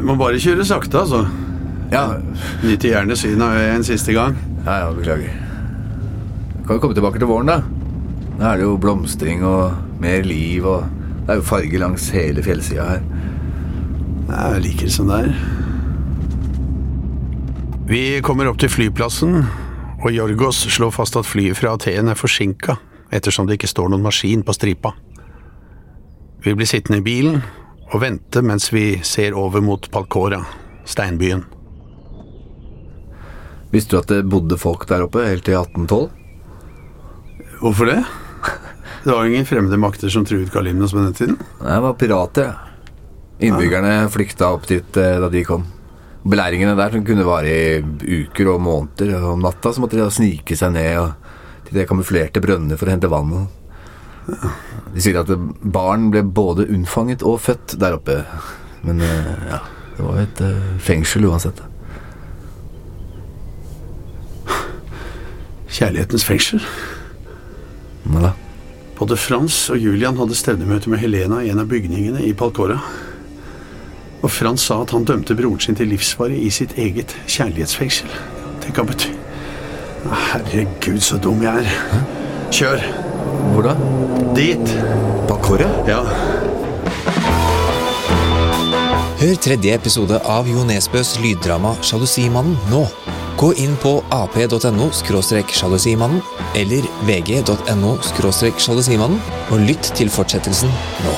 Må bare kjøre sakte, altså. Ja, Nyte gjerne synet en siste gang. ja, ja beklager. Kan vi komme tilbake til våren, da? Nå er det jo blomstring og mer liv, og det er jo farge langs hele fjellsida her. Jeg liker det som det er. Vi kommer opp til flyplassen, og Jorgos slår fast at flyet fra Aten er forsinka, ettersom det ikke står noen maskin på stripa. Vi blir sittende i bilen og vente mens vi ser over mot Palkora, steinbyen. Visste du at det bodde folk der oppe helt til 1812? Hvorfor det? Det var jo ingen fremmede makter som truet Kalimnos på den tiden. Det var pirater, ja. Innbyggerne flykta opp dit eh, da de kom. Belæringene der som kunne vare i uker og måneder. og Om natta så måtte de da snike seg ned og, til de kamuflerte brønner for å hente vann. De sier at barn ble både unnfanget og født der oppe. Men eh, ja, det var jo et eh, fengsel uansett. Kjærlighetens fengsel. Hva da? Både Frans og Julian hadde stevnemøte med Helena i en av bygningene i Palkora. Og Frans sa at han dømte broren sin til livsfare i sitt eget kjærlighetsfengsel. Det kan betyr Herregud, så dum jeg er. Kjør. Hvor da? Dit. Balkåret? Ja. Hør tredje episode av Jo Nesbøs lyddrama Sjalusimannen nå. Gå inn på ap.no sjalusimannen eller vg.no sjalusimannen og lytt til fortsettelsen nå.